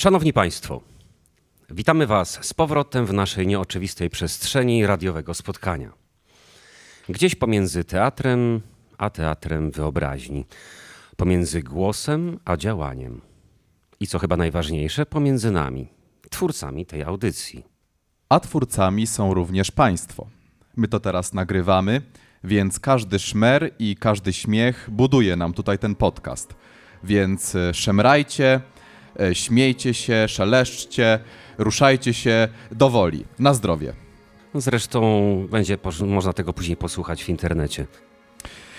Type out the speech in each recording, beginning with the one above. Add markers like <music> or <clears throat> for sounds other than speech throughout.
Szanowni Państwo, witamy Was z powrotem w naszej nieoczywistej przestrzeni radiowego spotkania. Gdzieś pomiędzy teatrem a teatrem wyobraźni, pomiędzy głosem a działaniem. I co chyba najważniejsze, pomiędzy nami, twórcami tej audycji. A twórcami są również Państwo. My to teraz nagrywamy, więc każdy szmer i każdy śmiech buduje nam tutaj ten podcast. Więc e, szemrajcie, śmiejcie się, szeleszczcie, ruszajcie się do woli. Na zdrowie. Zresztą będzie można tego później posłuchać w internecie.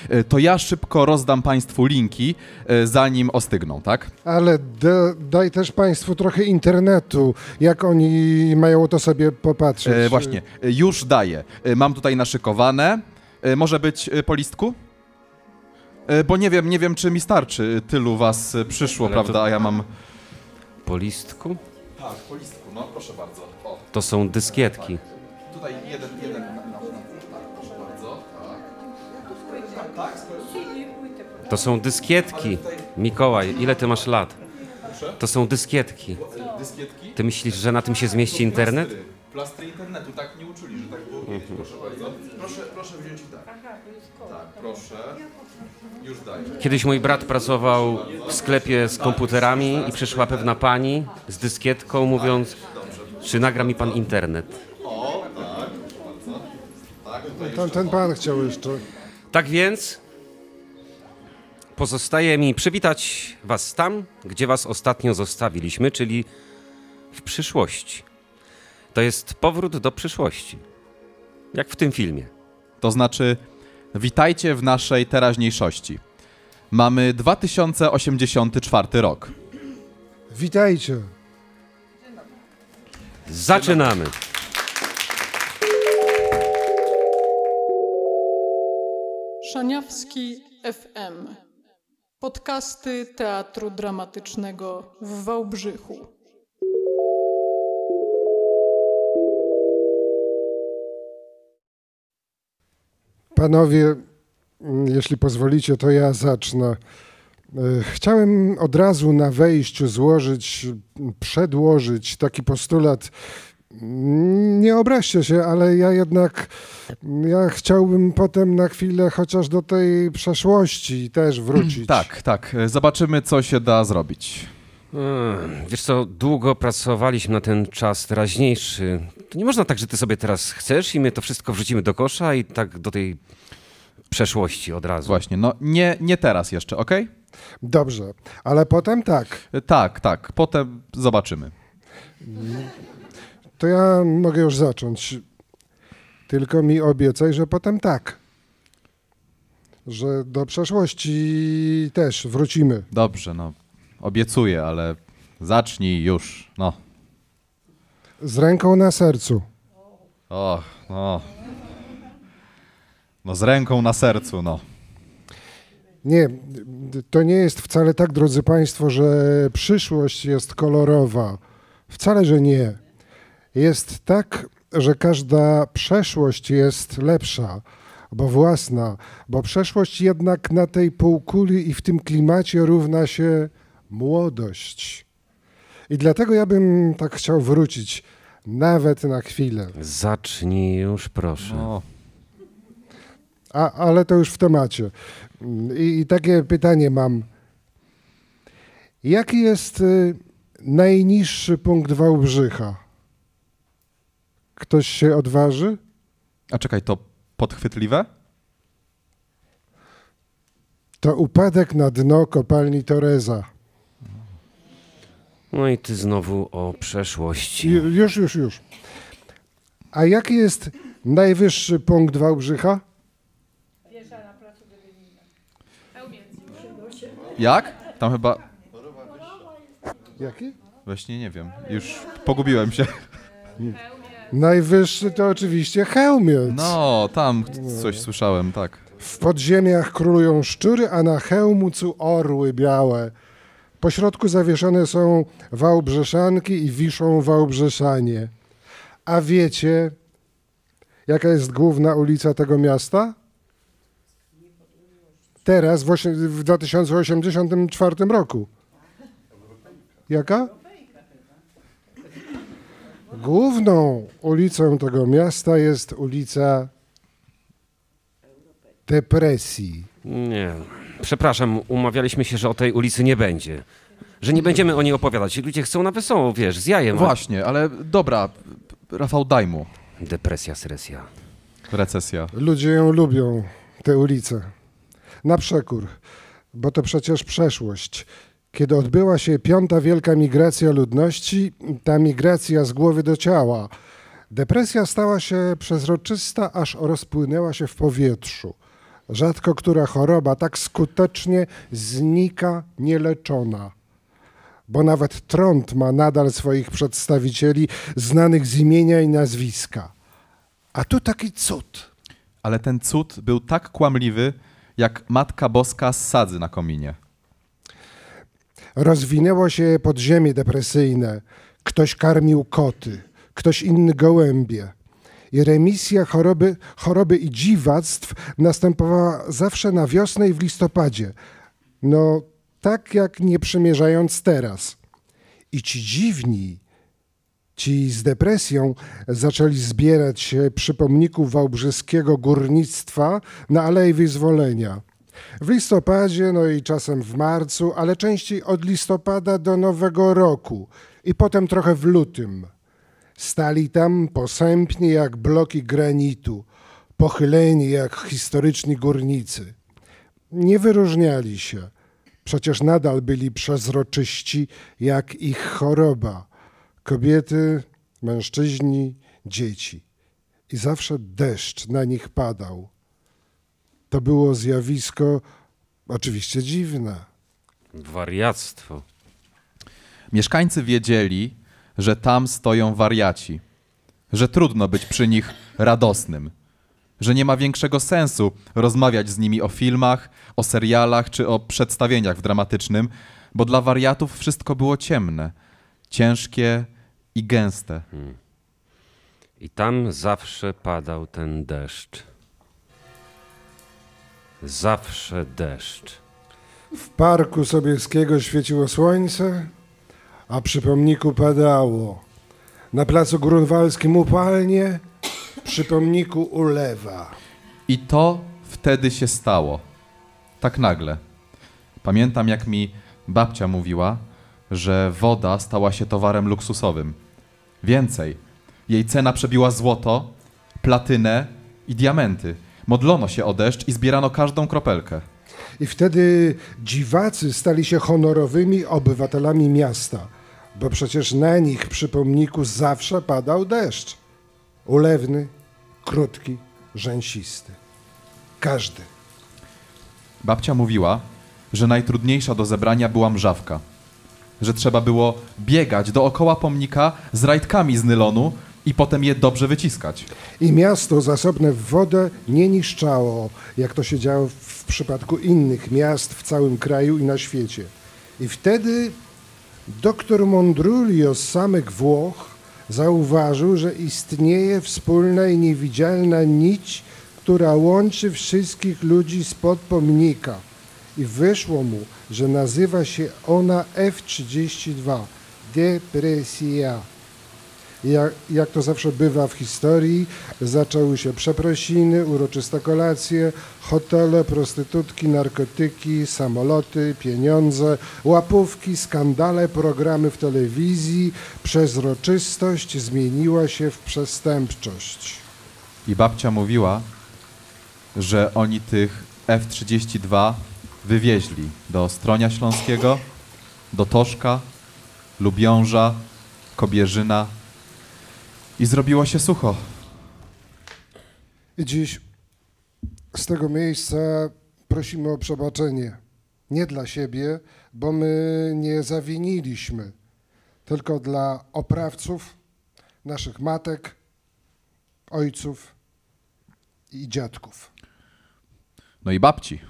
E, To ja szybko rozdam Państwu linki, e, zanim ostygną, tak? Ale da, daj też Państwu trochę internetu, jak oni mają to sobie popatrzeć. E, właśnie, e, już daję. E, Mam tutaj naszykowane. E, Może być e, po listku? E, Bo nie wiem, nie wiem, czy mi starczy. Tylu was e, przyszło, Ale to- prawda? A ja mam. Po listku Tak, po listku, no proszę bardzo. O, to są dyskietki. tutaj jeden, jeden. Tak, proszę bardzo. Tak. Tak, tak, To są dyskietki. Mikołaj, ile ty masz lat? To są dyskietki. Ty myślisz, że na tym się zmieści internet? Plastry. Internetu, tak nie uczuli, że tak było kiedyś, proszę bardzo. Proszę, proszę wziąć i tak. Tak, proszę. Już daję. Kiedyś mój brat pracował w sklepie z komputerami i przyszła pewna pani z dyskietką mówiąc, czy nagra mi pan internet. Ten, ten pan chciał jeszcze. Tak więc pozostaje mi przywitać was tam, gdzie was ostatnio zostawiliśmy, czyli w przyszłości. To jest powrót do przyszłości. Jak w tym filmie. To znaczy, witajcie w naszej teraźniejszości. Mamy 2084 rok. Witajcie. Zaczynamy. Szaniawski FM. Podcasty Teatru Dramatycznego w Wałbrzychu. Panowie, mm, jeśli pozwolicie, to ja zacznę. E, Chciałem od razu na wejściu złożyć, przedłożyć taki postulat. Nie obraźcie się, ale ja jednak ja chciałbym potem na chwilę chociaż do tej przeszłości też wrócić. Tak, tak. Zobaczymy, co się da zrobić. Ech, Wiesz co, długo pracowaliśmy na ten czas teraźniejszy. To nie można tak, że ty sobie teraz chcesz i my to wszystko wrzucimy do kosza i tak do tej przeszłości od razu. Właśnie, no nie, nie teraz jeszcze, ok? Dobrze, ale potem tak. Tak, tak. Potem zobaczymy. To ja mogę już zacząć. Tylko mi obiecaj, że potem tak. Że do przeszłości też wrócimy. Dobrze, no. Obiecuję, ale zacznij już. No. Z ręką na sercu. O, no. No z ręką na sercu, no. Nie, to nie jest wcale tak, drodzy Państwo, że przyszłość jest kolorowa. Wcale, że nie. Jest tak, że każda przeszłość jest lepsza, bo własna, bo przeszłość jednak na tej półkuli i w tym klimacie równa się młodość. I dlatego ja bym tak chciał wrócić, nawet na chwilę. Zacznij już, proszę. no. A, ale to już w temacie. I, I takie pytanie mam. Jaki jest y, najniższy punkt Wałbrzycha? Ktoś się odważy? A czekaj, to podchwytliwe? To upadek na dno kopalni Toreza. No i ty znowu o przeszłości. Ju- Już, już, już. A jaki jest najwyższy punkt Wałbrzycha? Jak? Tam chyba... Jaki? Właśnie nie wiem. Już pogubiłem się. Najwyższy to oczywiście Chełmiec. No, tam coś słyszałem, tak. W podziemiach królują szczury, a na hełmucu orły białe. Po środku zawieszone są wałbrzeszanki i wiszą wałbrzeszanie. A wiecie, jaka jest główna ulica tego miasta? Teraz, w, w 2084 roku. Jaka? Główną ulicą tego miasta jest ulica Depresji. Nie. Przepraszam, umawialiśmy się, że o tej ulicy nie będzie. Że nie będziemy o niej opowiadać. Ludzie chcą na wesoło, wiesz, z jajem. Właśnie, ale dobra, Rafał, daj mu. Depresja, sresja. Recesja. Ludzie ją lubią, tę ulicę. Na przekór, bo to przecież przeszłość. Kiedy odbyła się piąta wielka migracja ludności, ta migracja z głowy do ciała, depresja stała się przezroczysta, aż rozpłynęła się w powietrzu. Rzadko która choroba tak skutecznie znika nieleczona. Bo nawet trąd ma nadal swoich przedstawicieli znanych z imienia i nazwiska. A tu taki cud. Ale ten cud był tak kłamliwy, jak Matka Boska z sadzy na kominie. Rozwinęło się podziemie depresyjne. Ktoś karmił koty, ktoś inny gołębie. I remisja choroby, choroby i dziwactw następowała zawsze na wiosnę i w listopadzie. No, tak jak nie przymierzając teraz. I ci dziwni, ci z depresją zaczęli zbierać się przy pomniku wałbrzyskiego górnictwa na Alei Wyzwolenia. W listopadzie, no i czasem w marcu, ale częściej od listopada do Nowego Roku i potem trochę w lutym. Stali tam posępnie jak bloki granitu, pochyleni jak historyczni górnicy. Nie wyróżniali się, przecież nadal byli przezroczyści jak ich choroba. Kobiety, mężczyźni, dzieci. I zawsze deszcz na nich padał. To było zjawisko oczywiście dziwne. Wariactwo. Mieszkańcy wiedzieli, że tam stoją wariaci, że trudno być przy nich radosnym, że nie ma większego sensu rozmawiać z nimi o filmach, o serialach czy o przedstawieniach w dramatycznym, bo dla wariatów wszystko było ciemne, ciężkie i gęste. I tam zawsze padał ten deszcz. Zawsze deszcz. W parku Sobieskiego świeciło słońce, a przy pomniku padało. Na placu grunwalskim upalnie, przy pomniku ulewa. I to wtedy się stało. Tak nagle. Pamiętam, jak mi babcia mówiła, że woda stała się towarem luksusowym. Więcej, jej cena przebiła złoto, platynę i diamenty. Modlono się o deszcz i zbierano każdą kropelkę. I wtedy dziwacy stali się honorowymi obywatelami miasta, bo przecież na nich przy pomniku zawsze padał deszcz. Ulewny, krótki, rzęsisty. Każdy. Babcia mówiła, że najtrudniejsza do zebrania była mrzawka. Że trzeba było biegać dookoła pomnika z rajtkami z nylonu i potem je dobrze wyciskać. I miasto zasobne w wodę nie niszczało, jak to się działo w przypadku innych miast w całym kraju i na świecie. I wtedy doktor Mondrulio z samych Włoch zauważył, że istnieje wspólna i niewidzialna nić, która łączy wszystkich ludzi spod pomnika. I wyszło mu, że nazywa się ona F32, depresja. Jak, jak to zawsze bywa w historii, zaczęły się przeprosiny, uroczyste kolacje, hotele, prostytutki, narkotyki, samoloty, pieniądze, łapówki, skandale, programy w telewizji. Przezroczystość zmieniła się w przestępczość. I babcia mówiła, że oni tych F-32 wywieźli do Stronia Śląskiego, do Toszka, Lubiąża, Kobierzyna i zrobiło się sucho. I dziś z tego miejsca prosimy o przebaczenie. Nie dla siebie, bo my nie zawiniliśmy, tylko dla oprawców, naszych matek, ojców i dziadków. No i babci.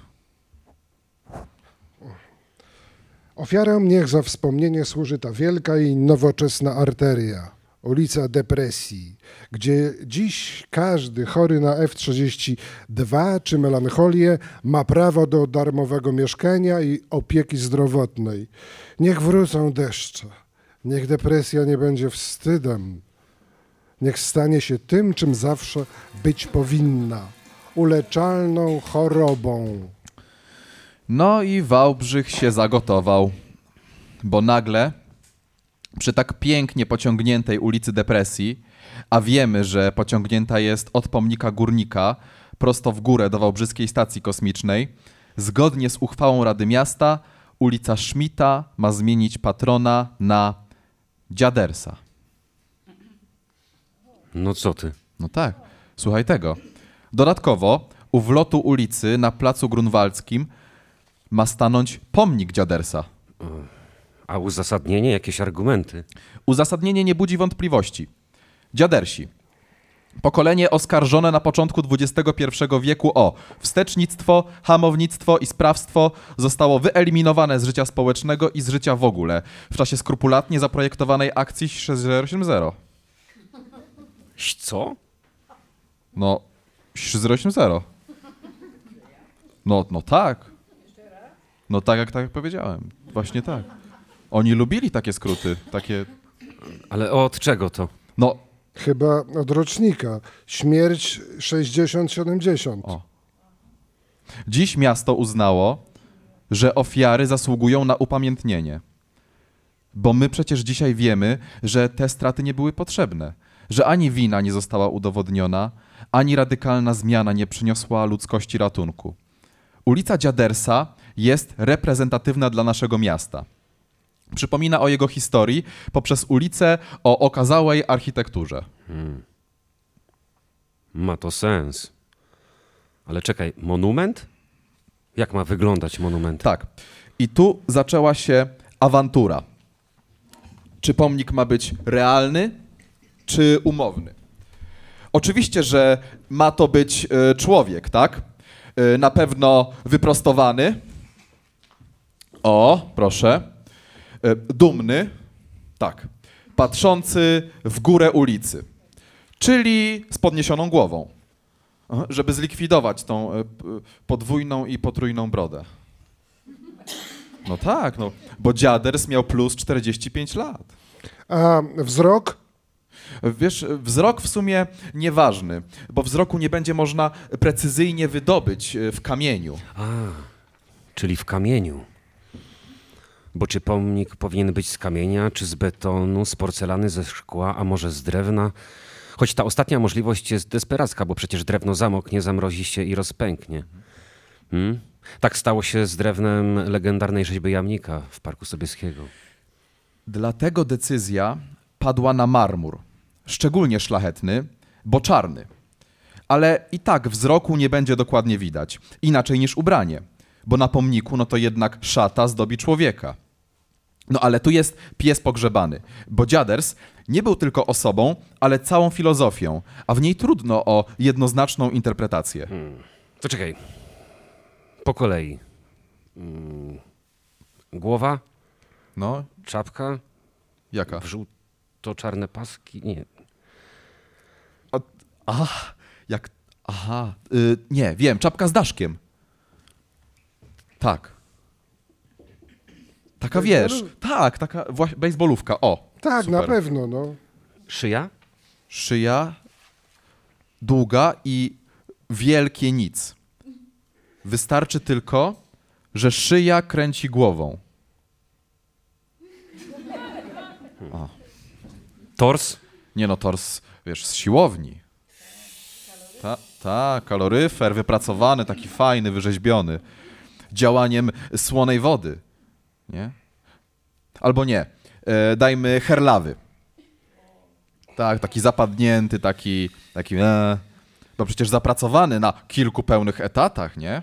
Ofiarą niech za wspomnienie służy ta wielka i nowoczesna arteria, ulica Depresji, gdzie dziś każdy chory na F32 czy melancholię ma prawo do darmowego mieszkania i opieki zdrowotnej. Niech wrócą deszcze, niech depresja nie będzie wstydem, niech stanie się tym, czym zawsze być powinna uleczalną chorobą. No i Wałbrzych się zagotował, bo nagle przy tak pięknie pociągniętej ulicy Depresji, a wiemy, że pociągnięta jest od pomnika górnika prosto w górę do Wałbrzyskiej Stacji Kosmicznej, zgodnie z uchwałą Rady Miasta ulica Szmita ma zmienić patrona na Dziadersa. No co ty? No tak, słuchaj tego. Dodatkowo u wlotu ulicy na placu Grunwaldzkim ma stanąć pomnik Dziadersa. A uzasadnienie, jakieś argumenty? Uzasadnienie nie budzi wątpliwości. Dziadersi. Pokolenie oskarżone na początku XXI wieku o wstecznictwo, hamownictwo i sprawstwo zostało wyeliminowane z życia społecznego i z życia w ogóle w czasie skrupulatnie zaprojektowanej akcji 6080. Co? No, 6080. No, no tak. No tak jak, tak jak powiedziałem. Właśnie tak. Oni lubili takie skróty, takie... Ale od czego to? No, Chyba od rocznika. Śmierć 60-70. O. Dziś miasto uznało, że ofiary zasługują na upamiętnienie. Bo my przecież dzisiaj wiemy, że te straty nie były potrzebne, że ani wina nie została udowodniona, ani radykalna zmiana nie przyniosła ludzkości ratunku. Ulica Dziadersa jest reprezentatywna dla naszego miasta. Przypomina o jego historii poprzez ulicę o okazałej architekturze. Ma to sens. Ale czekaj, monument? Jak ma wyglądać monument? Tak. I tu zaczęła się awantura. Czy pomnik ma być realny, czy umowny? Oczywiście, że ma to być e, człowiek, tak? E, na pewno wyprostowany. O, proszę. E, dumny. Tak. Patrzący w górę ulicy. Czyli z podniesioną głową. Żeby zlikwidować tą e, podwójną i potrójną brodę. No tak, no, bo dziaders miał plus 45 lat. A wzrok? Wiesz, wzrok w sumie nieważny, bo wzroku nie będzie można precyzyjnie wydobyć e, w kamieniu. A, czyli w kamieniu. Bo czy pomnik powinien być z kamienia, czy z betonu, z porcelany, ze szkła, a może z drewna? Choć ta ostatnia możliwość jest desperacka, bo przecież drewno zamoknie, zamrozi się i rozpęknie. Hmm? Tak stało się z drewnem legendarnej rzeźby jamnika w Parku Sobieskiego. Dlatego decyzja padła na marmur, szczególnie szlachetny, bo czarny. Ale i tak wzroku nie będzie dokładnie widać, inaczej niż ubranie, bo na pomniku no to jednak szata zdobi człowieka. No ale tu jest pies pogrzebany, bo dziaders nie był tylko osobą, ale całą filozofią, a w niej trudno o jednoznaczną interpretację. To czekaj. Po kolei. Mm, Głowa, No, czapka, jaka? w żółto-czarne paski. Nie. Aha, jak. Aha. Y, nie, wiem, czapka z daszkiem. Tak. Taka wiesz. Tak, taka właśnie baseballówka. O. Tak, super. na pewno. No. Szyja? Szyja długa i wielkie nic. Wystarczy tylko, że szyja kręci głową. Tors? Nie no, tors, wiesz, z siłowni. Ta, ta, kaloryfer wypracowany, taki fajny, wyrzeźbiony. Działaniem słonej wody. Nie? Albo nie. E, dajmy herlawy. Tak, taki zapadnięty, taki, taki e, no przecież zapracowany na kilku pełnych etatach, nie?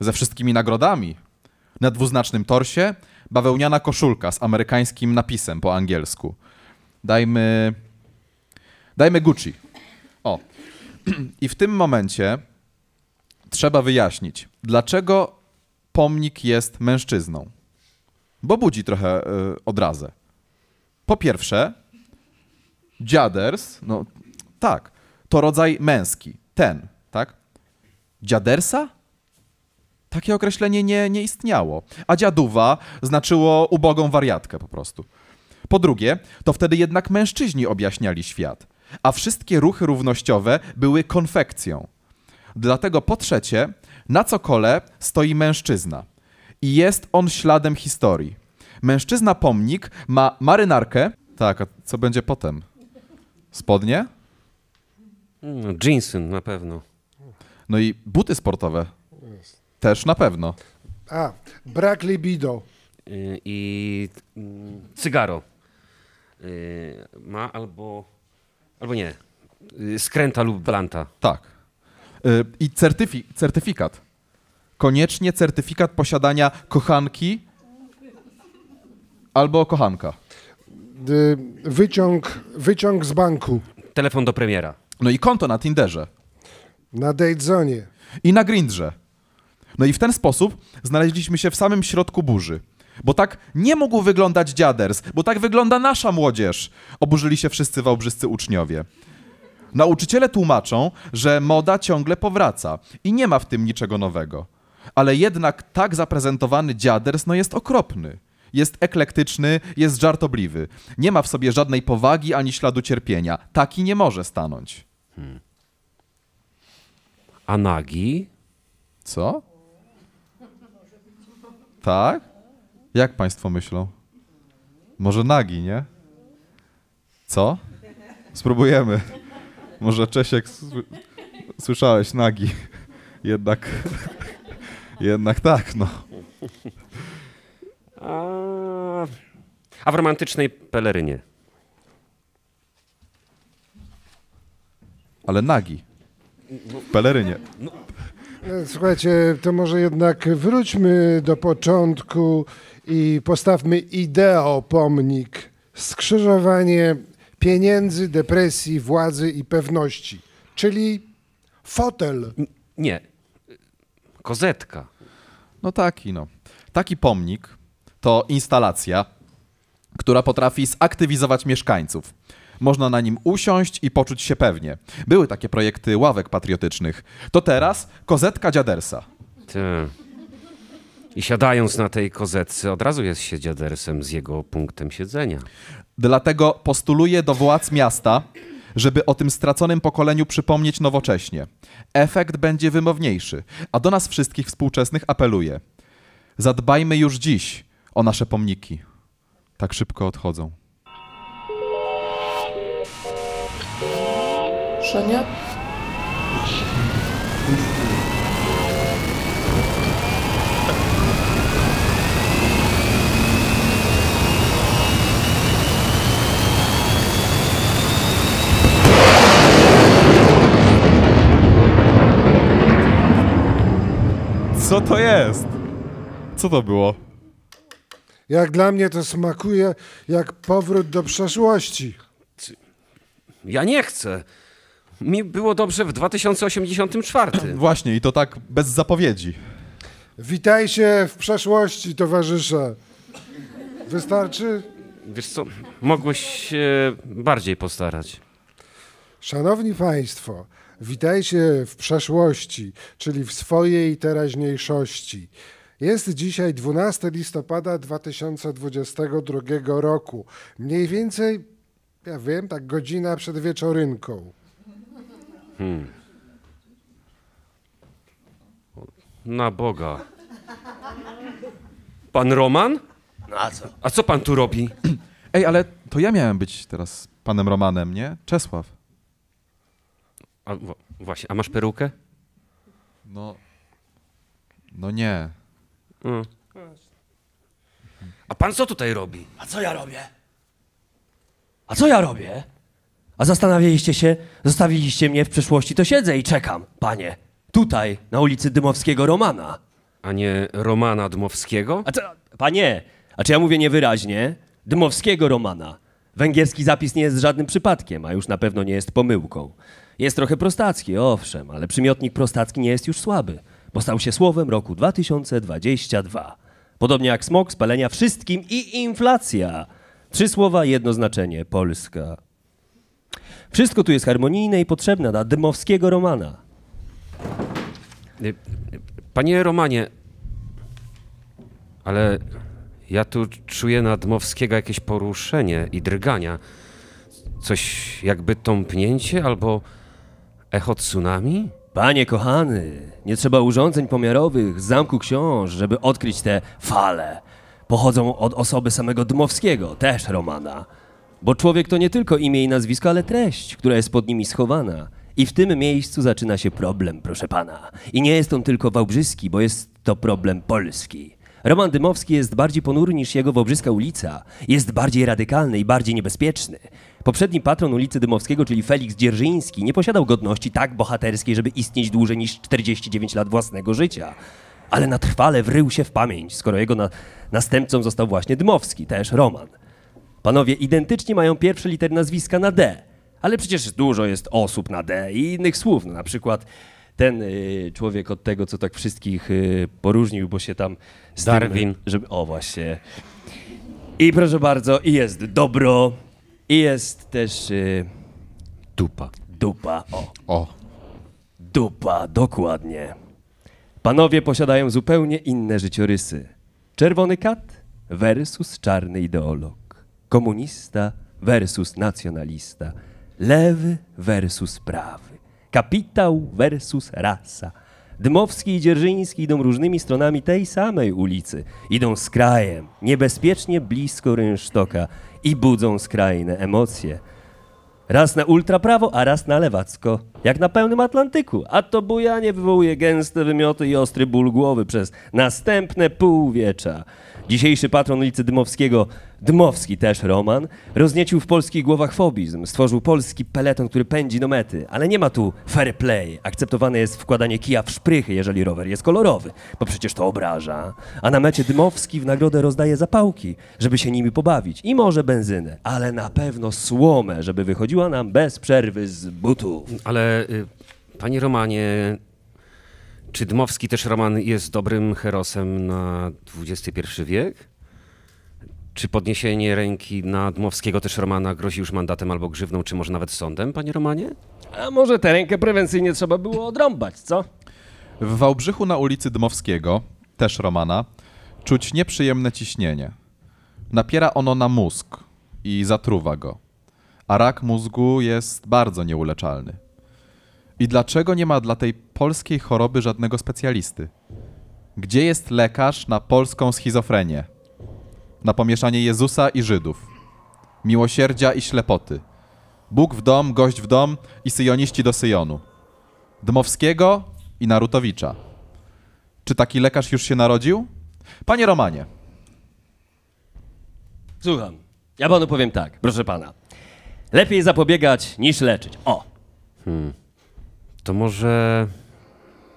Ze wszystkimi nagrodami. Na dwuznacznym torsie bawełniana koszulka z amerykańskim napisem po angielsku. Dajmy Dajmy Gucci. O. <clears throat> I w tym momencie trzeba wyjaśnić, dlaczego pomnik jest mężczyzną. Bo budzi trochę y, odrazę. Po pierwsze, dziaders, no tak, to rodzaj męski. Ten, tak? Dziadersa? Takie określenie nie, nie istniało. A dziaduwa znaczyło ubogą wariatkę po prostu. Po drugie, to wtedy jednak mężczyźni objaśniali świat. a wszystkie ruchy równościowe były konfekcją. Dlatego po trzecie, na cokole stoi mężczyzna i jest on śladem historii. Mężczyzna pomnik ma marynarkę. Tak, a co będzie potem? Spodnie? No, jeansy na pewno. No i buty sportowe. Też na pewno. A, brak libido. Y, I mm, cygaro. Y, Ma albo, albo nie. Y, Skręta lub blanta. Tak. Y, I certyfi- certyfikat. Koniecznie certyfikat posiadania kochanki albo kochanka. Wyciąg, wyciąg z banku Telefon do premiera. No i konto na Tinderze. na datezone. I na Grindrze. No i w ten sposób znaleźliśmy się w samym środku burzy. Bo tak nie mógł wyglądać dziaders, bo tak wygląda nasza młodzież. Oburzyli się wszyscy wałbrzyscy uczniowie. Nauczyciele tłumaczą, że moda ciągle powraca i nie ma w tym niczego nowego. Ale jednak tak zaprezentowany dziaders no jest okropny. Jest eklektyczny, jest żartobliwy. Nie ma w sobie żadnej powagi ani śladu cierpienia. Taki nie może stanąć. A nagi? Co? Tak? Jak państwo myślą? Może nagi, nie? Co? Spróbujemy. Może Czesiek sły- słyszałeś nagi. <laughs> Jednak jednak tak, no. A, a w romantycznej pelerynie. Ale nagi. W pelerynie. E, Słuchajcie, to może jednak wróćmy do początku i postawmy ideopomnik. Skrzyżowanie pieniędzy, depresji, władzy i pewności. Czyli fotel. N- Nie. Kozetka. No taki, no. Taki pomnik to instalacja, która potrafi zaktywizować mieszkańców. Można na nim usiąść i poczuć się pewnie. Były takie projekty ławek patriotycznych. To teraz kozetka dziadersa. Te. I siadając na tej kozetce, od razu jest się dziadersem z jego punktem siedzenia. Dlatego postuluję do władz miasta, żeby o tym straconym pokoleniu przypomnieć nowocześnie. Efekt będzie wymowniejszy, a do nas wszystkich współczesnych apeluję. Zadbajmy już dziś o nasze pomniki. Tak szybko odchodzą. Szania? Co to jest? Co to było? Jak dla mnie to smakuje jak powrót do przeszłości. Ja nie chcę. Mi było dobrze w 2084. <clears throat> Właśnie, i to tak bez zapowiedzi. Witajcie w przeszłości, towarzysze. Wystarczy? Wiesz co, mogłeś się bardziej postarać. Szanowni Państwo, witajcie w przeszłości, czyli w swojej teraźniejszości. Jest dzisiaj 12 listopada 2022 roku. Mniej więcej, ja wiem, tak godzina przed wieczorynką. Na Boga. Pan Roman? No a co? A co pan tu robi? Ej, ale to ja miałem być teraz panem Romanem, nie? Czesław. A, właśnie, a masz perukę? No. No nie. Mm. A pan co tutaj robi? A co ja robię? A co ja robię? A zastanawialiście się, zostawiliście mnie w przeszłości, to siedzę i czekam, panie. Tutaj, na ulicy Dymowskiego Romana. A nie Romana Dmowskiego? A co, panie, a czy ja mówię niewyraźnie? Dymowskiego Romana. Węgierski zapis nie jest żadnym przypadkiem, a już na pewno nie jest pomyłką. Jest trochę prostacki, owszem, ale przymiotnik prostacki nie jest już słaby, bo stał się słowem roku 2022. Podobnie jak smog, spalenia wszystkim i inflacja. Trzy słowa, jedno znaczenie. Polska. Wszystko tu jest harmonijne i potrzebne dla dymowskiego Romana. Panie Romanie, ale ja tu czuję na Dmowskiego jakieś poruszenie i drgania. Coś jakby tąpnięcie albo echo tsunami? Panie kochany, nie trzeba urządzeń pomiarowych z zamku książ, żeby odkryć te fale. Pochodzą od osoby samego Dmowskiego, też Romana. Bo człowiek to nie tylko imię i nazwisko, ale treść, która jest pod nimi schowana. I w tym miejscu zaczyna się problem, proszę pana. I nie jest on tylko wałbrzyski, bo jest to problem polski. Roman Dymowski jest bardziej ponury niż jego Wałbrzyska ulica. Jest bardziej radykalny i bardziej niebezpieczny. Poprzedni patron ulicy Dymowskiego, czyli Felix Dzierżyński, nie posiadał godności tak bohaterskiej, żeby istnieć dłużej niż 49 lat własnego życia. Ale na trwale wrył się w pamięć, skoro jego na następcą został właśnie Dymowski, też Roman. Panowie identycznie mają pierwsze litery nazwiska na D, ale przecież dużo jest osób na D i innych słów. No, na przykład ten y, człowiek od tego, co tak wszystkich y, poróżnił, bo się tam... z tym, Darwin. żeby, o, właśnie. I proszę bardzo, i jest dobro, i jest też y, Dupa. dupa. O, O, dupa, dokładnie. Panowie posiadają zupełnie inne życiorysy. Czerwony kat versus czarny ideolog. Komunista versus nacjonalista. Lewy versus prawy. Kapitał versus rasa. Dmowski i Dzierżyński idą różnymi stronami tej samej ulicy. Idą z krajem, niebezpiecznie blisko rynsztoka i budzą skrajne emocje. Raz na ultraprawo, a raz na lewacko. Jak na pełnym Atlantyku. A to bujanie wywołuje gęste wymioty i ostry ból głowy przez następne półwiecza. Dzisiejszy patron ulicy Dmowskiego, Dmowski też Roman, rozniecił w polskich głowach fobizm. Stworzył polski peleton, który pędzi do mety. Ale nie ma tu fair play. Akceptowane jest wkładanie kija w szprychy, jeżeli rower jest kolorowy, bo przecież to obraża. A na mecie Dmowski w nagrodę rozdaje zapałki, żeby się nimi pobawić. I może benzynę, ale na pewno słomę, żeby wychodziła nam bez przerwy z butów. Ale, y, panie Romanie, czy Dmowski też Roman jest dobrym herosem na XXI wiek? Czy podniesienie ręki na Dmowskiego też Romana grozi już mandatem albo grzywną, czy może nawet sądem, panie Romanie? A może tę rękę prewencyjnie trzeba było odrąbać, co? w Wałbrzychu na ulicy Dmowskiego, też Romana, czuć nieprzyjemne ciśnienie. Napiera ono na mózg i zatruwa go. A rak mózgu jest bardzo nieuleczalny. I dlaczego nie ma dla tej polskiej choroby żadnego specjalisty? Gdzie jest lekarz na polską schizofrenię? Na pomieszanie Jezusa i Żydów, miłosierdzia i ślepoty, Bóg w dom, gość w dom i syjoniści do Syjonu, Dmowskiego i Narutowicza. Czy taki lekarz już się narodził? Panie Romanie, Słucham. Ja panu powiem tak, proszę pana. Lepiej zapobiegać niż leczyć. O, To może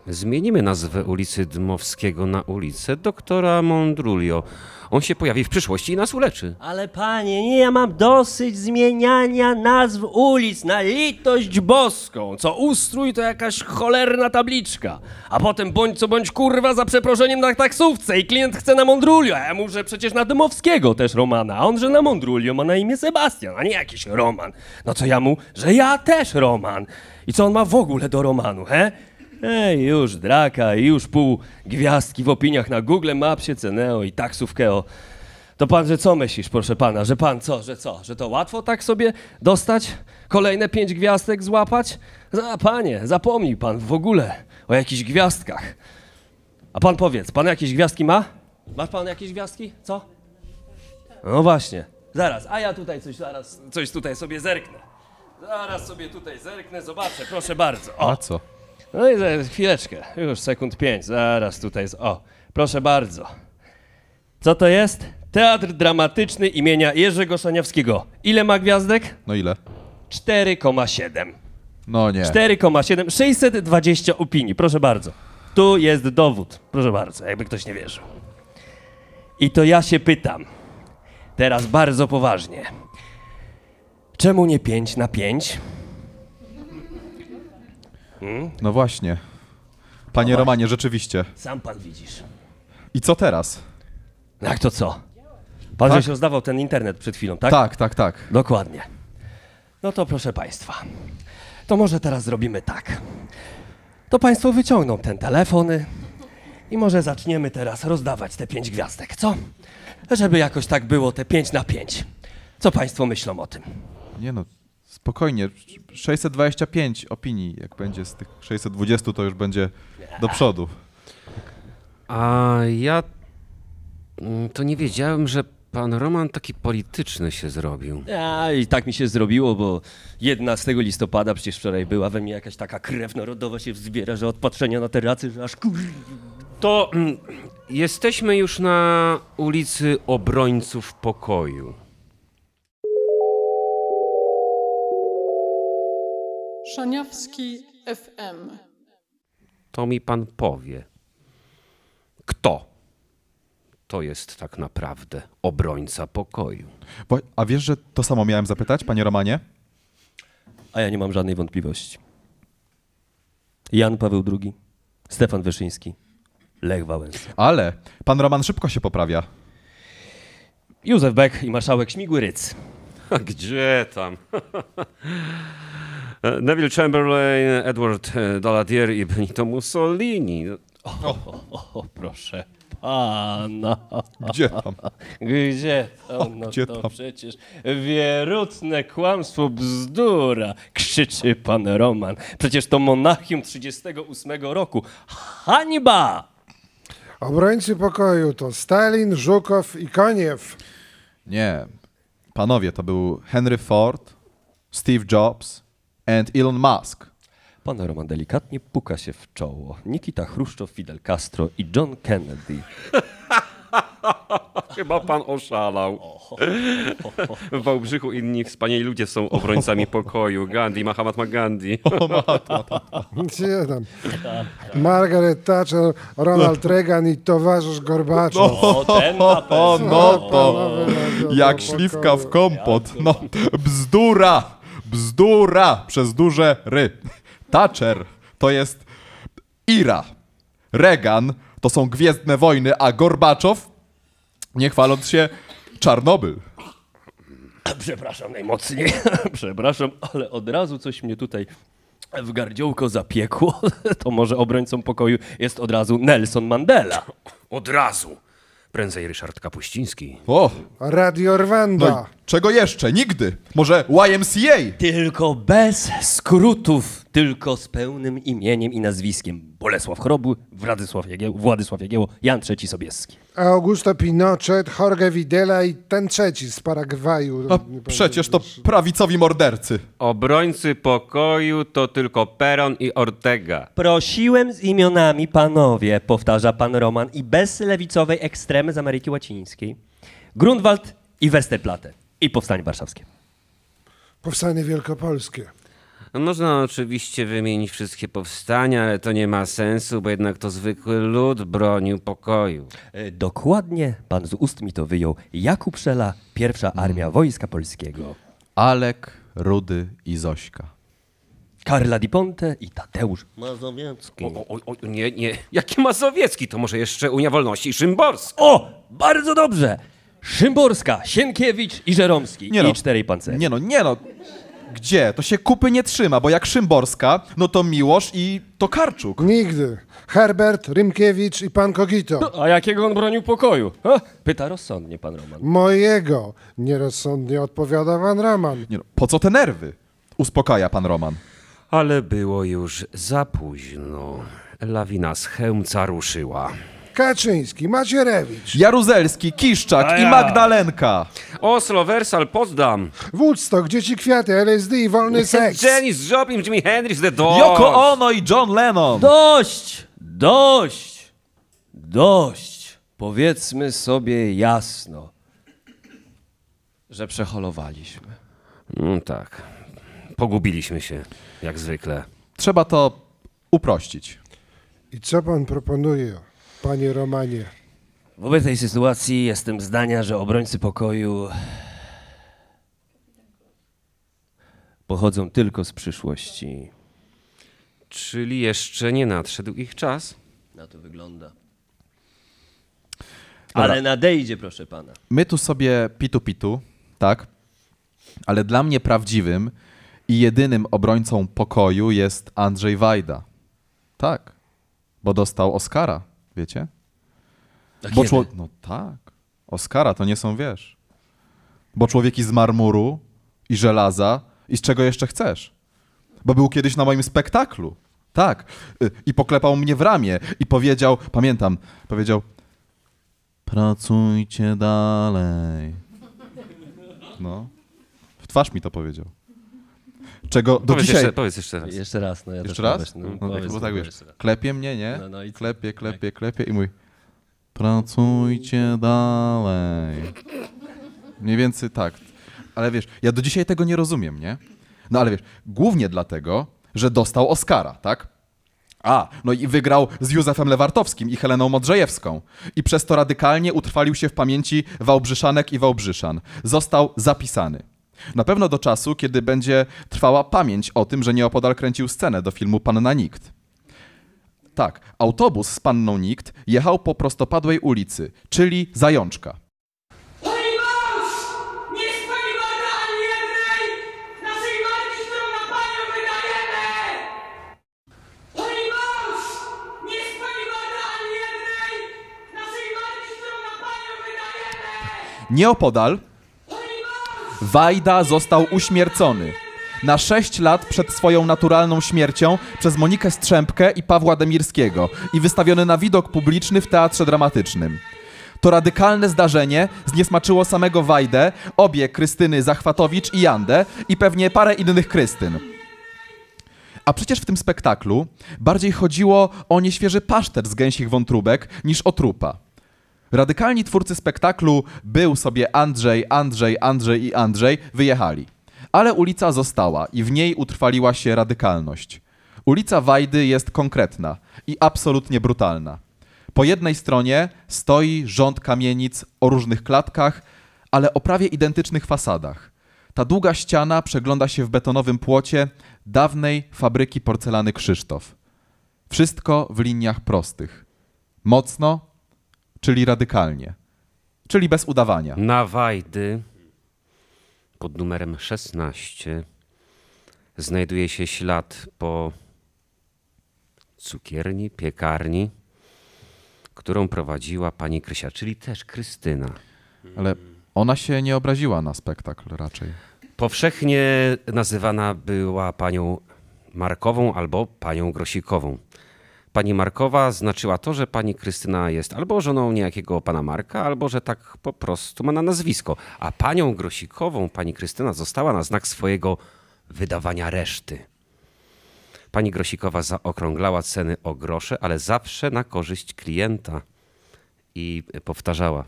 zmienimy nazwę ulicy Dmowskiego na ulicę doktora Mondrulio. On się pojawi w przyszłości i nas uleczy. Ale panie, nie, ja mam dosyć zmieniania nazw ulic na litość boską. Co ustrój to jakaś cholerna tabliczka. A potem bądź co bądź kurwa za przeproszeniem na taksówce i klient chce na Mondrulio, a ja muszę przecież na Dymowskiego też Romana, a on, że na Mondrulio ma na imię Sebastian, a nie jakiś Roman. No co ja mu, że ja też Roman. I co on ma w ogóle do Romanu, he? Ej, już draka i już pół gwiazdki w opiniach na Google Mapsie, Ceneo i taksówkeo. To pan, że co myślisz, proszę pana, że pan co, że co, że to łatwo tak sobie dostać? Kolejne pięć gwiazdek złapać? A panie, zapomnij pan w ogóle o jakichś gwiazdkach. A pan powiedz, pan jakieś gwiazdki ma? Masz pan jakieś gwiazdki? Co? No właśnie. Zaraz, a ja tutaj coś, zaraz, coś tutaj sobie zerknę. Zaraz sobie tutaj zerknę, zobaczę, proszę bardzo. O. a co? No i za chwileczkę, już sekund pięć, zaraz tutaj jest. O, proszę bardzo. Co to jest? Teatr Dramatyczny imienia Jerzego Szaniawskiego. Ile ma gwiazdek? No ile? 4,7. No nie. 4,7. 620 opinii, proszę bardzo. Tu jest dowód, proszę bardzo, jakby ktoś nie wierzył. I to ja się pytam, teraz bardzo poważnie. Czemu nie 5 na 5? No właśnie. Panie Romanie, rzeczywiście. Sam pan widzisz. I co teraz? Jak to co? Pan Tak? żeś rozdawał ten internet przed chwilą, tak? Tak, tak, tak. Dokładnie. No to proszę Państwa, to może teraz zrobimy tak. To Państwo wyciągną ten telefony i może zaczniemy teraz rozdawać te pięć gwiazdek, co? Żeby jakoś tak było te pięć na pięć. Co Państwo myślą o tym? Nie no, Spokojnie, 625 opinii, jak będzie z tych 620, to już będzie do przodu. A ja mm, to nie wiedziałem, że pan Roman taki polityczny się zrobił. A, i tak mi się zrobiło, bo 11 listopada przecież wczoraj była we mnie jakaś taka krew narodowa się wzbiera, że od patrzenia na te racy, że aż kur... To mm, jesteśmy już na ulicy Obrońców Pokoju. Szaniawski FM. To mi pan powie. Kto to jest tak naprawdę obrońca pokoju? Bo, a wiesz, że to samo miałem zapytać, panie Romanie? A ja nie mam żadnej wątpliwości. Jan Paweł II, Stefan Wyszyński, Lech Wałęsa. Ale pan Roman szybko się poprawia. Józef Beck i marszałek Śmigły Ryc. A gdzie tam? <laughs> Neville Chamberlain, Edward e, Daladier i Benito Mussolini. O, o, proszę pana. Gdzie tam? Gdzie to? No gdzie to tam? przecież wierutne kłamstwo, bzdura, krzyczy pan Roman. Przecież to Monachium 38 roku. Hańba! Obrońcy pokoju to Stalin, Żukow i Koniew. Nie. Panowie, to był Henry Ford, Steve Jobs and Elon Musk. Pan Roman delikatnie puka się w czoło. Nikita Chruszczow, Fidel Castro i John Kennedy. <laughs> Chyba pan oszalał. W Wałbrzychu inni wspaniali ludzie są obrońcami pokoju. Gandhi, Mahatma Gandhi. <laughs> Gdzie tam? Margaret Thatcher, Ronald Reagan i towarzysz Gorbaczow. O, ten na pewno. O, no to jak śliwka w kompot. No, bzdura! Bzdura! Przez duże ry. <laughs> Thatcher to jest Ira. Reagan to są Gwiezdne Wojny, a Gorbaczow, nie chwaląc się, Czarnobyl. <clears throat> Przepraszam najmocniej, <clears throat> przepraszam, ale od razu coś mnie tutaj w gardziołko zapiekło. <laughs> To może obrońcą pokoju jest od razu Nelson Mandela. Od razu. Prędzej Ryszard Kapuściński. O, Radio no Rwanda. i czego jeszcze? Nigdy. Może YMCA? Tylko bez skrótów, tylko z pełnym imieniem i nazwiskiem. Bolesław Chrobu, Władysław Jagieł, Władysław Jagieło, Jan III Sobieski. Augusto Pinochet, Jorge Videla i ten trzeci z Paragwaju. No, przecież to prawicowi mordercy. Obrońcy pokoju to tylko Peron i Ortega. Prosiłem z imionami panowie, powtarza pan Roman, i bez lewicowej ekstremy z Ameryki Łacińskiej. Grunwald i Westerplatte. I Powstanie Warszawskie. Powstanie Wielkopolskie. Można oczywiście wymienić wszystkie powstania, ale to nie ma sensu, bo jednak to zwykły lud bronił pokoju. E, Dokładnie pan z ust mi to wyjął. Jakub Szela, pierwsza armia Wojska Polskiego. Alek, Rudy i Zośka. Karla Di Ponte i Tadeusz Mazowiecki. O, o, o, nie, nie. Jaki Mazowiecki? To może jeszcze Unia Wolności i Szymborska. O, bardzo dobrze! Szymborska, Sienkiewicz i Żeromski. Nie no. I czterej pancerze. Nie no, nie no. Gdzie? To się kupy nie trzyma, bo jak Szymborska, no to Miłosz i Tokarczuk. Nigdy. Herbert, Rymkiewicz i pan Kogito. A jakiego on bronił pokoju? Ha? Pyta rozsądnie pan Roman. Mojego. Nierozsądnie odpowiada pan Roman. Nie no, po co te nerwy? Uspokaja pan Roman. Ale było już za późno. Lawina z Chełmca ruszyła. Kaczyński, Macierewicz, Jaruzelski, Kiszczak A i ja. Magdalenka. Oslo, Wersal, Potsdam. Woodstock, Dzieci Kwiaty, LSD i wolny seks. Janis Joplin, Jimi Hendrix, The Doors. Yoko Ono i John Lennon. Dość! Dość! Dość! Powiedzmy sobie jasno, że przeholowaliśmy. Mm, tak. Pogubiliśmy się, jak zwykle. Trzeba to uprościć. I co pan proponuje, panie Romanie? Wobec tej sytuacji jestem zdania, że obrońcy pokoju pochodzą tylko z przyszłości. Czyli jeszcze nie nadszedł ich czas? Na to wygląda. Ale nadejdzie, proszę pana. My tu sobie pitu-pitu, tak? Ale dla mnie prawdziwym i jedynym obrońcą pokoju jest Andrzej Wajda. Tak. Bo dostał Oscara, wiecie? A Bo kiedy? czło... No tak. Oscara to nie są, wiesz. Bo człowieki z marmuru i żelaza I z czego jeszcze chcesz? Bo był kiedyś na moim spektaklu. Tak. Y, I poklepał mnie w ramię i powiedział, pamiętam, powiedział: Pracujcie dalej. No. W twarz mi to powiedział. Czego do Powiedz, dzisiaj. jeszcze, powiedz jeszcze raz. Jeszcze raz, no ja Jeszcze raz? powiedz, No, No, powiedz, bo tak no, wiesz, klepie mnie, nie? No, no i? Klepie, klepie, klepie i mój. Pracujcie dalej. Mniej więcej tak. Ale wiesz, ja do dzisiaj tego nie rozumiem, nie? No ale wiesz, głównie dlatego, że dostał Oscara, tak? A, no i wygrał z Józefem Lewartowskim i Heleną Modrzejewską. I przez to radykalnie utrwalił się w pamięci Wałbrzyszanek i Wałbrzyszan. Został zapisany. Na pewno do czasu, kiedy będzie trwała pamięć o tym, że nieopodal kręcił scenę do filmu Panna Nikt. Tak, autobus z panną Nikt jechał po prostopadłej ulicy, czyli Zajączka. Nieopodal Wajda został uśmiercony na 6 lat przed swoją naturalną śmiercią przez Monikę Strzępkę i Pawła Demirskiego i wystawiony na widok publiczny w teatrze dramatycznym. To radykalne zdarzenie zniesmaczyło samego Wajdę, obie Krystyny Zachwatowicz i Jandę i pewnie parę innych Krystyn. A przecież w tym spektaklu bardziej chodziło o nieświeży pasztet z gęsich wątróbek niż o trupa. Radykalni twórcy spektaklu Był sobie Andrzej, Andrzej, Andrzej i Andrzej wyjechali. Ale ulica została i w niej utrwaliła się radykalność. Ulica Wajdy jest konkretna i absolutnie brutalna. Po jednej stronie stoi rząd kamienic o różnych klatkach, ale o prawie identycznych fasadach. Ta długa ściana przegląda się w betonowym płocie dawnej fabryki porcelany Krzysztof. Wszystko w liniach prostych. Mocno, czyli radykalnie, czyli bez udawania. Na Wajdy pod numerem 16 znajduje się ślad po cukierni, piekarni, którą prowadziła pani Krysia, czyli też Krystyna. Ale ona się nie obraziła na spektakl raczej. Powszechnie nazywana była panią Markową albo panią Grosikową. Pani Markowa znaczyła to, że pani Krystyna jest albo żoną niejakiego pana Marka, albo że tak po prostu ma na nazwisko. A panią Grosikową pani Krystyna została na znak swojego wydawania reszty. Pani Grosikowa zaokrąglała ceny o grosze, ale zawsze na korzyść klienta. I powtarzała: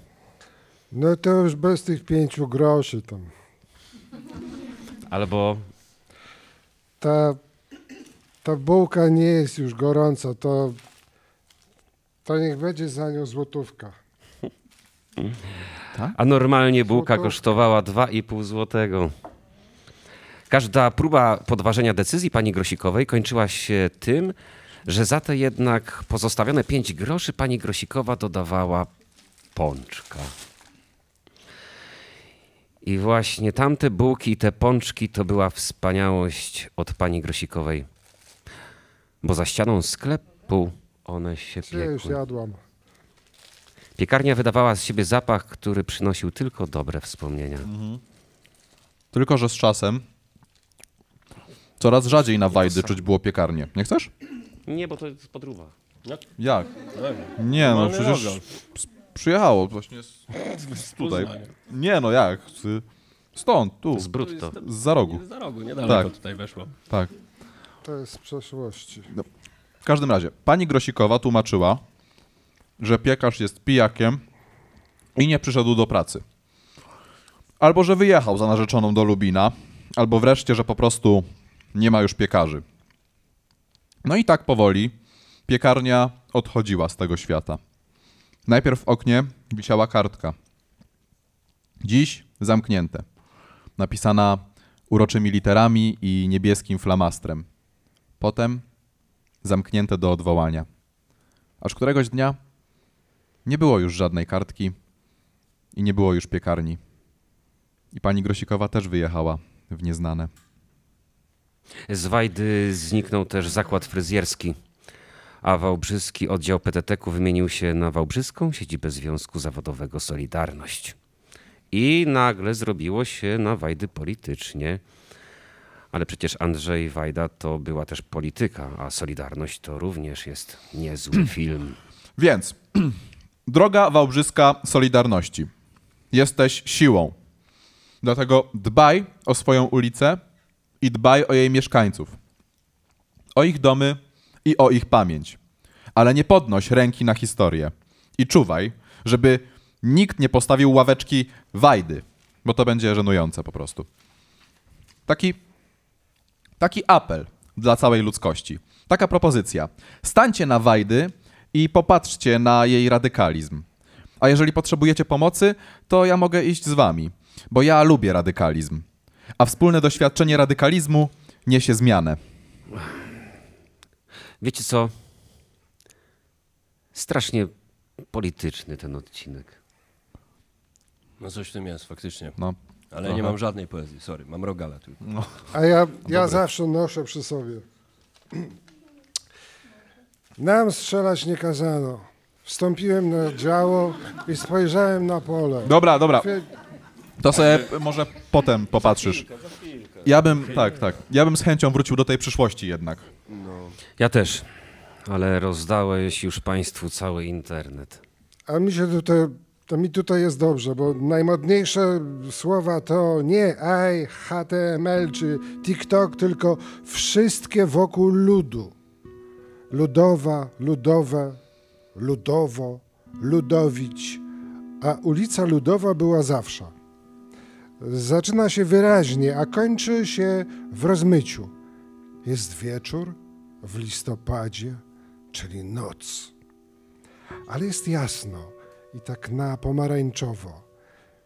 No to już bez tych pięciu groszy tam. albo Ta, ta bułka nie jest już gorąca, to, to niech będzie za nią złotówka. <laughs> A normalnie bułka Złotówka. kosztowała 2,5 złotego. Każda próba podważenia decyzji pani Grosikowej kończyła się tym, że za te jednak pozostawione 5 groszy pani Grosikowa dodawała pączka. I właśnie tamte bułki i te pączki to była wspaniałość od pani Grosikowej. Bo za ścianą sklepu one się Ja już piekły. jadłam. Piekarnia wydawała z siebie zapach, który przynosił tylko dobre wspomnienia. Tylko, że z czasem coraz rzadziej na Wajdy czuć było piekarnię. Nie chcesz? Nie, bo to jest podróba. Jak? Nie, no Normalny przecież s- przyjechało właśnie z, z tutaj. Nie, no jak? Z- Stąd, tu, Z brutto. z za rogu. Za rogu, niedaleko Tak. tutaj weszło. Tak. To jest z przeszłości. W każdym razie, pani Grosikowa tłumaczyła, że piekarz jest pijakiem i nie przyszedł do pracy. Albo, że wyjechał za narzeczoną do Lubina, albo wreszcie, że po prostu nie ma już piekarzy. No i tak powoli piekarnia odchodziła z tego świata. Najpierw w oknie wisiała kartka. Dziś zamknięte. Napisana uroczymi literami i niebieskim flamastrem. Potem zamknięte do odwołania. Aż któregoś dnia nie było już żadnej kartki i nie było już piekarni. I pani Grosikowa też wyjechała w nieznane. Z Wajdy zniknął też zakład fryzjerski, a Wałbrzyski oddział PTT-ku wymienił się na Wałbrzyską siedzibę Związku Zawodowego Solidarność. I nagle zrobiło się na Wajdy politycznie. Ale przecież Andrzej Wajda to była też polityka, a Solidarność to również jest niezły <clears throat> film. Więc, <clears throat> droga Wałbrzyska Solidarności, jesteś siłą. Dlatego dbaj o swoją ulicę i dbaj o jej mieszkańców. O ich domy i o ich pamięć. Ale nie podnoś ręki na historię. I czuwaj, żeby nikt nie postawił ławeczki Wajdy, bo to będzie żenujące po prostu. Taki, taki apel dla całej ludzkości. Taka propozycja. Stańcie na Wajdy i popatrzcie na jej radykalizm. A jeżeli potrzebujecie pomocy, to ja mogę iść z wami, bo ja lubię radykalizm. A wspólne doświadczenie radykalizmu niesie zmianę. Wiecie co? Strasznie polityczny ten odcinek. No coś w tym jest, faktycznie. No, Ale trochę. nie mam żadnej poezji, sorry, mam rogala tu. A ja, ja zawsze noszę przy sobie. Nam strzelać nie kazano. Wstąpiłem na działo i spojrzałem na pole. Dobra, dobra. To sobie może potem popatrzysz. Ja bym, tak, tak. Ja bym z chęcią wrócił do tej przyszłości jednak. Ja też, ale rozdałeś już Państwu cały internet. A mi się tutaj, to mi tutaj jest dobrze, bo najmodniejsze słowa to nie AI, HTML czy TikTok, tylko wszystkie wokół ludu. Ludowa, ludowe, ludowo, ludowić. A ulica Ludowa była zawsze. Zaczyna się wyraźnie, a kończy się w rozmyciu. Jest wieczór w listopadzie, czyli noc ale jest jasno i tak na pomarańczowo,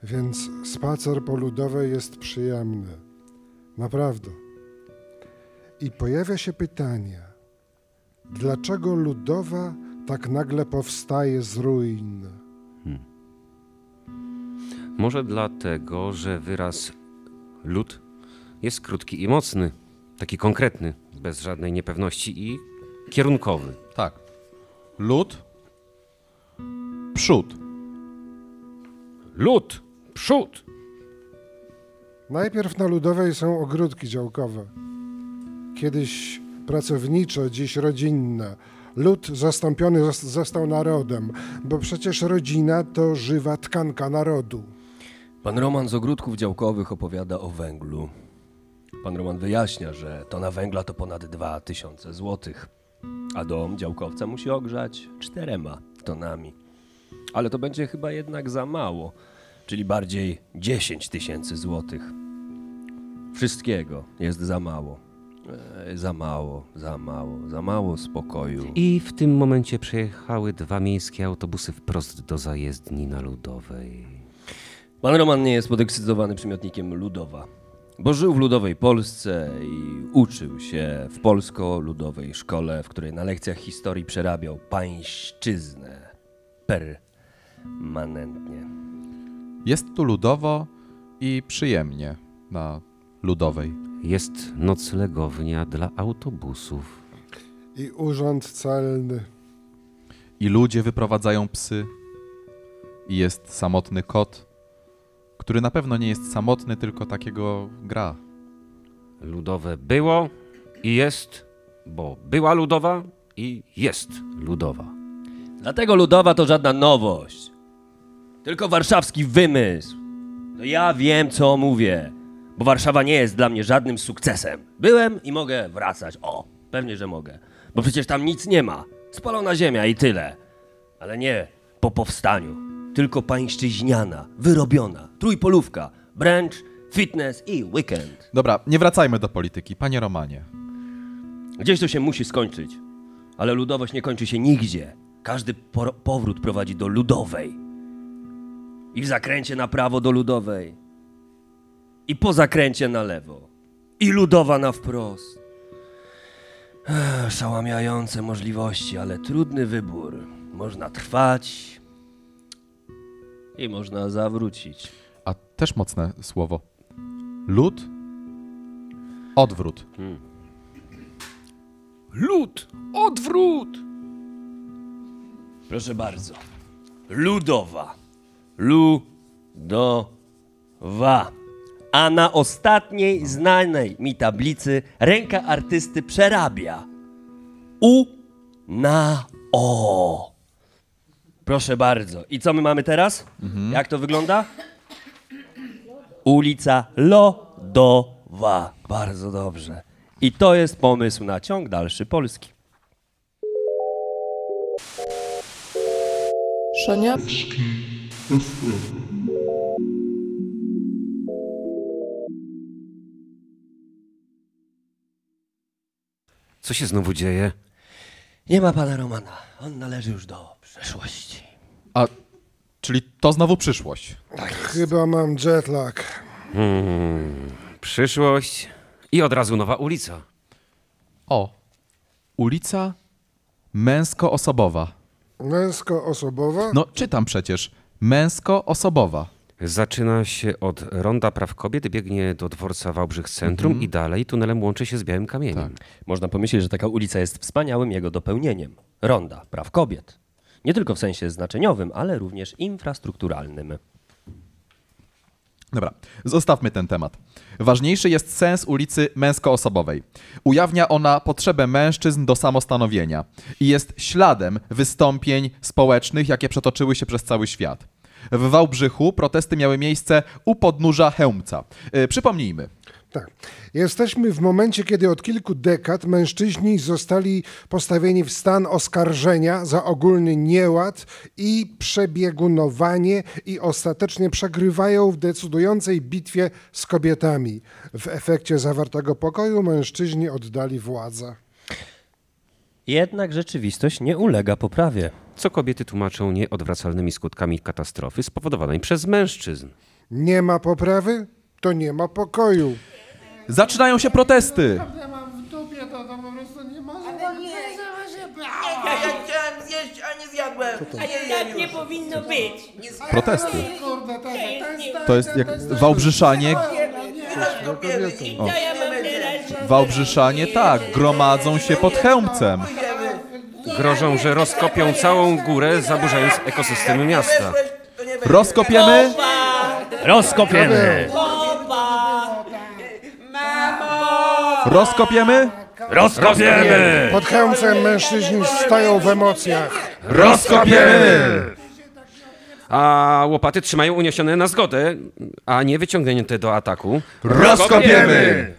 więc spacer po ludowej jest przyjemny. Naprawdę. I pojawia się pytanie, dlaczego ludowa tak nagle powstaje z ruin? Może dlatego, że wyraz lud jest krótki i mocny, taki konkretny, bez żadnej niepewności i kierunkowy. Tak. Lód. Przód. Lud, przód. Najpierw na ludowej są ogródki działkowe. Kiedyś pracownicze, dziś rodzinne. Lud zastąpiony zos- został narodem, bo przecież rodzina to żywa tkanka narodu. Pan Roman z ogródków działkowych opowiada o węglu. Pan Roman wyjaśnia, że tona węgla to ponad 2000 złotych, a dom działkowca musi ogrzać czterema tonami. Ale to będzie chyba jednak za mało, czyli bardziej 10 tysięcy złotych. Wszystkiego jest za mało. E, za mało, za mało, za mało spokoju. I w tym momencie przejechały dwa miejskie autobusy wprost do zajezdni na Ludowej. Pan Roman nie jest podekscytowany przymiotnikiem ludowa, bo żył w ludowej Polsce i uczył się w polsko-ludowej szkole, w której na lekcjach historii przerabiał pańszczyznę permanentnie. Jest tu ludowo i przyjemnie na ludowej. Jest noclegownia dla autobusów. I urząd celny. I ludzie wyprowadzają psy. I jest samotny kot, który na pewno nie jest samotny, tylko takiego gra. Ludowe było i jest, bo była ludowa i jest ludowa. Dlatego ludowa to żadna nowość, tylko warszawski wymysł. No ja wiem, co mówię, bo Warszawa nie jest dla mnie żadnym sukcesem. Byłem i mogę wracać. O, pewnie, że mogę, bo przecież tam nic nie ma. Spalona ziemia i tyle. Ale nie po powstaniu, tylko pańszczyźniana, wyrobiona, trójpolówka, branch, fitness i weekend. Dobra, nie wracajmy do polityki. Panie Romanie, Gdzieś to się musi skończyć, ale ludowość nie kończy się nigdzie. Każdy por- powrót prowadzi do ludowej. I w zakręcie na prawo do ludowej. I po zakręcie na lewo. I ludowa na wprost. Ech, Szałamiające możliwości, ale trudny wybór. Można trwać i można zawrócić. a też mocne słowo. Lud? Odwrót. Lud, odwrót! Proszę bardzo. Ludowa. Ludowa. a na ostatniej znanej mi tablicy ręka artysty przerabia. U na o. Proszę bardzo. I co my mamy teraz? Jak to wygląda? Ulica Lodowa. Bardzo dobrze. I to jest pomysł na ciąg dalszy Polski. Szaniawski. Co się znowu dzieje? Nie ma pana Romana. On należy już do przeszłości. A, czyli to znowu przyszłość. Chyba mam jetlag. Przyszłość i od razu nowa ulica. O, ulica męsko-osobowa. Męsko-osobowa? No, czytam przecież. Męsko-osobowa. Zaczyna się od Ronda Praw Kobiet, biegnie do dworca Wałbrzych Centrum i dalej tunelem łączy się z Białym Kamieniem. Można pomyśleć, że taka ulica jest wspaniałym jego dopełnieniem. Ronda praw kobiet. Nie tylko w sensie znaczeniowym, ale również infrastrukturalnym. Dobra, zostawmy ten temat. Ważniejszy jest sens ulicy męsko-osobowej. Ujawnia ona potrzebę mężczyzn do samostanowienia i jest śladem wystąpień społecznych, jakie przetoczyły się przez cały świat. W Wałbrzychu protesty miały miejsce u podnóża Chełmca. Yy, przypomnijmy, Tak. Jesteśmy w momencie, kiedy od kilku dekad mężczyźni zostali postawieni w stan oskarżenia za ogólny nieład i przebiegunowanie i ostatecznie przegrywają w decydującej bitwie z kobietami. W efekcie zawartego pokoju mężczyźni oddali władzę. Jednak rzeczywistość nie ulega poprawie. Co kobiety tłumaczą nieodwracalnymi skutkami katastrofy spowodowanej przez mężczyzn. Nie ma poprawy, to nie ma pokoju. Zaczynają się protesty. Ja, ja chciałem zjeść, a nie zjadłem. A ja Tak nie powinno być. Protesty. To jest jak Wałbrzyszanie. I co ja mam teraz? Wałbrzyszanie tak, gromadzą się pod Chełmcem. Grożą, że rozkopią całą górę, zaburzając ekosystemy miasta. Rozkopiemy? Rozkopiemy! Rozkopiemy? Rozkopiemy! Pod Chełmcem mężczyźni stają w emocjach. Rozkopiemy! A łopaty trzymają uniesione na zgodę, a nie wyciągnięte do ataku. Rozkopiemy!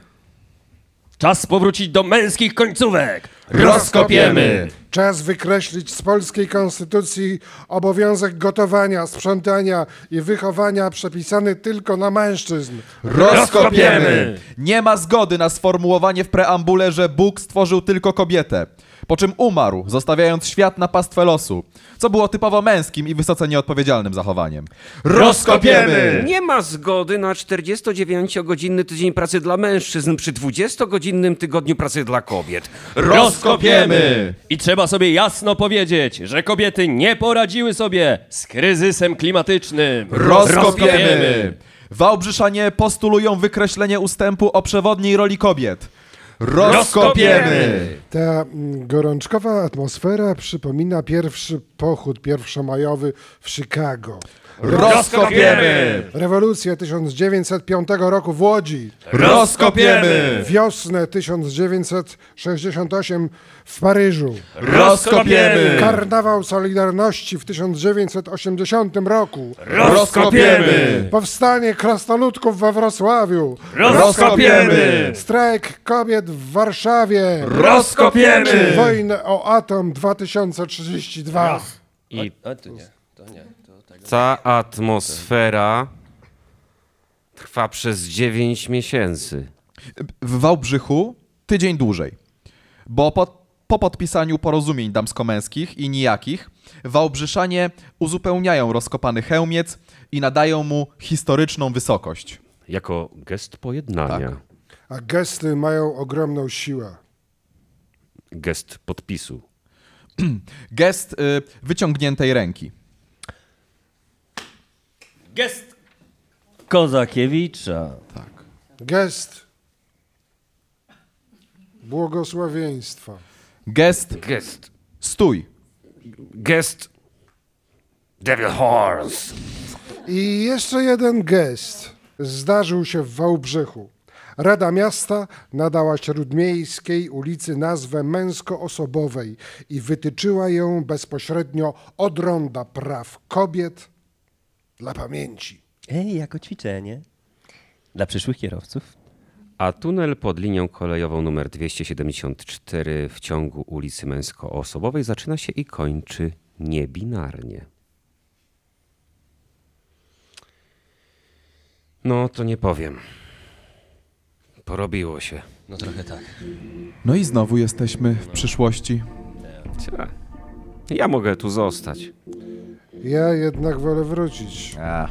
Czas powrócić do męskich końcówek! Rozkopiemy! Czas wykreślić z polskiej konstytucji obowiązek gotowania, sprzątania i wychowania przepisany tylko na mężczyzn. Rozkopiemy! Nie ma zgody na sformułowanie w preambule, że Bóg stworzył tylko kobietę. Po czym umarł, zostawiając świat na pastwę losu, co było typowo męskim i wysoce nieodpowiedzialnym zachowaniem. Rozkopiemy! Nie ma zgody na 49-godzinny tydzień pracy dla mężczyzn przy 20-godzinnym tygodniu pracy dla kobiet. Rozkopiemy! I trzeba sobie jasno powiedzieć, że kobiety nie poradziły sobie z kryzysem klimatycznym. Rozkopiemy! Wałbrzyszanie postulują wykreślenie ustępu o przewodniej roli kobiet. Rozkopiemy! Ta mm, gorączkowa atmosfera przypomina pierwszy pochód pierwszomajowy w Chicago. Rozkopiemy! Rewolucję 1905 roku w Łodzi. Rozkopiemy! Wiosnę 1968 w Paryżu. Rozkopiemy! Karnawał Solidarności w 1980 roku. Rozkopiemy! Powstanie krasnoludków we Wrocławiu. Rozkopiemy! Strajk kobiet w Warszawie. Rozkopiemy! Wojnę o atom 2032. I A, to nie. Ta atmosfera trwa przez 9 miesięcy. W Wałbrzychu tydzień dłużej, bo po, po podpisaniu porozumień damsko-męskich i nijakich Wałbrzyszanie uzupełniają rozkopany hełmiec i nadają mu historyczną wysokość. Jako gest pojednania. Tak. A gesty mają ogromną siłę. Gest podpisu. <clears throat> Gest y, wyciągniętej ręki. Gest Kozakiewicza. Gest błogosławieństwa. Gest Gest. stój. Gest. Devil Horse. I jeszcze jeden gest. zdarzył się w Wałbrzychu. Rada Miasta nadała Śródmiejskiej ulicy nazwę męskoosobowej i wytyczyła ją bezpośrednio od ronda praw kobiet dla pamięci. Ej, jako ćwiczenie. Dla przyszłych kierowców. A tunel pod linią kolejową numer 274 w ciągu ulicy Męskoosobowej zaczyna się i kończy niebinarnie. No, to nie powiem. Porobiło się. No trochę tak. No i znowu jesteśmy w przyszłości. Ja mogę tu zostać. Ja jednak wolę wrócić. A,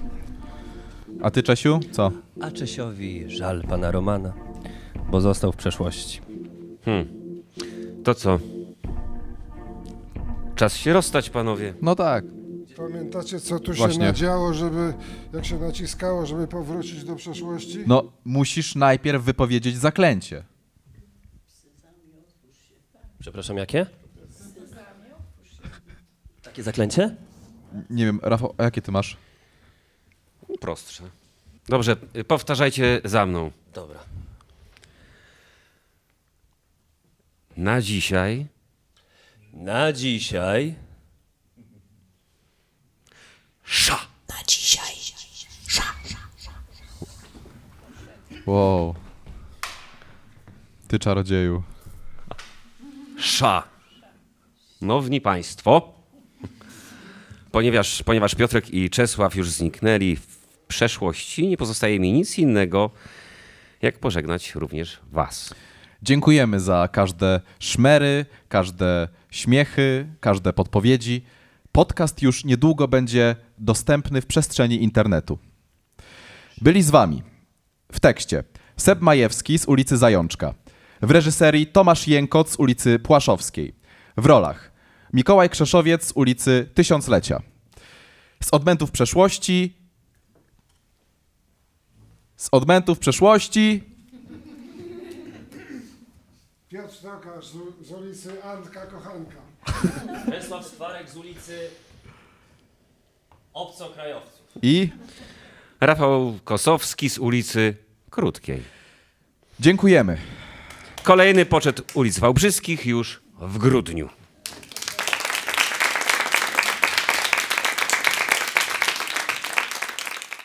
A ty, Czesiu, co? A Czesiowi żal pana Romana, bo został w przeszłości. Hmm. To co? Czas się rozstać, panowie. No tak. Pamiętacie, co tu się Właśnie. nadziało, żeby, jak się naciskało, żeby powrócić do przeszłości? No, musisz najpierw wypowiedzieć zaklęcie. Przepraszam, jakie? Takie zaklęcie? Nie wiem, Rafał, a jakie ty masz? Prostsze. Dobrze, powtarzajcie za mną. Dobra. Na dzisiaj Na dzisiaj sza. Wow. Ty czarodzieju. Szanowni Państwo, ponieważ, Piotrek i Czesław już zniknęli w przeszłości, nie pozostaje mi nic innego, jak pożegnać również Was. Dziękujemy za każde szmery, każde śmiechy, każde podpowiedzi. Podcast już niedługo będzie dostępny w przestrzeni internetu. Byli z wami w tekście Seb Majewski z ulicy Zajączka, w reżyserii Tomasz Jękot z ulicy Płaszowskiej, w rolach Mikołaj Krzeszowiec z ulicy Tysiąclecia, z odmętów przeszłości, z odmętów przeszłości Piotr Tokarz z, z ulicy Antka Kochanka. <laughs> Czesław Stwarek z ulicy Obcokrajowców. i Rafał Kosowski z ulicy Krótkiej. dziękujemy. Kolejny poczet ulic Wałbrzyskich już w grudniu.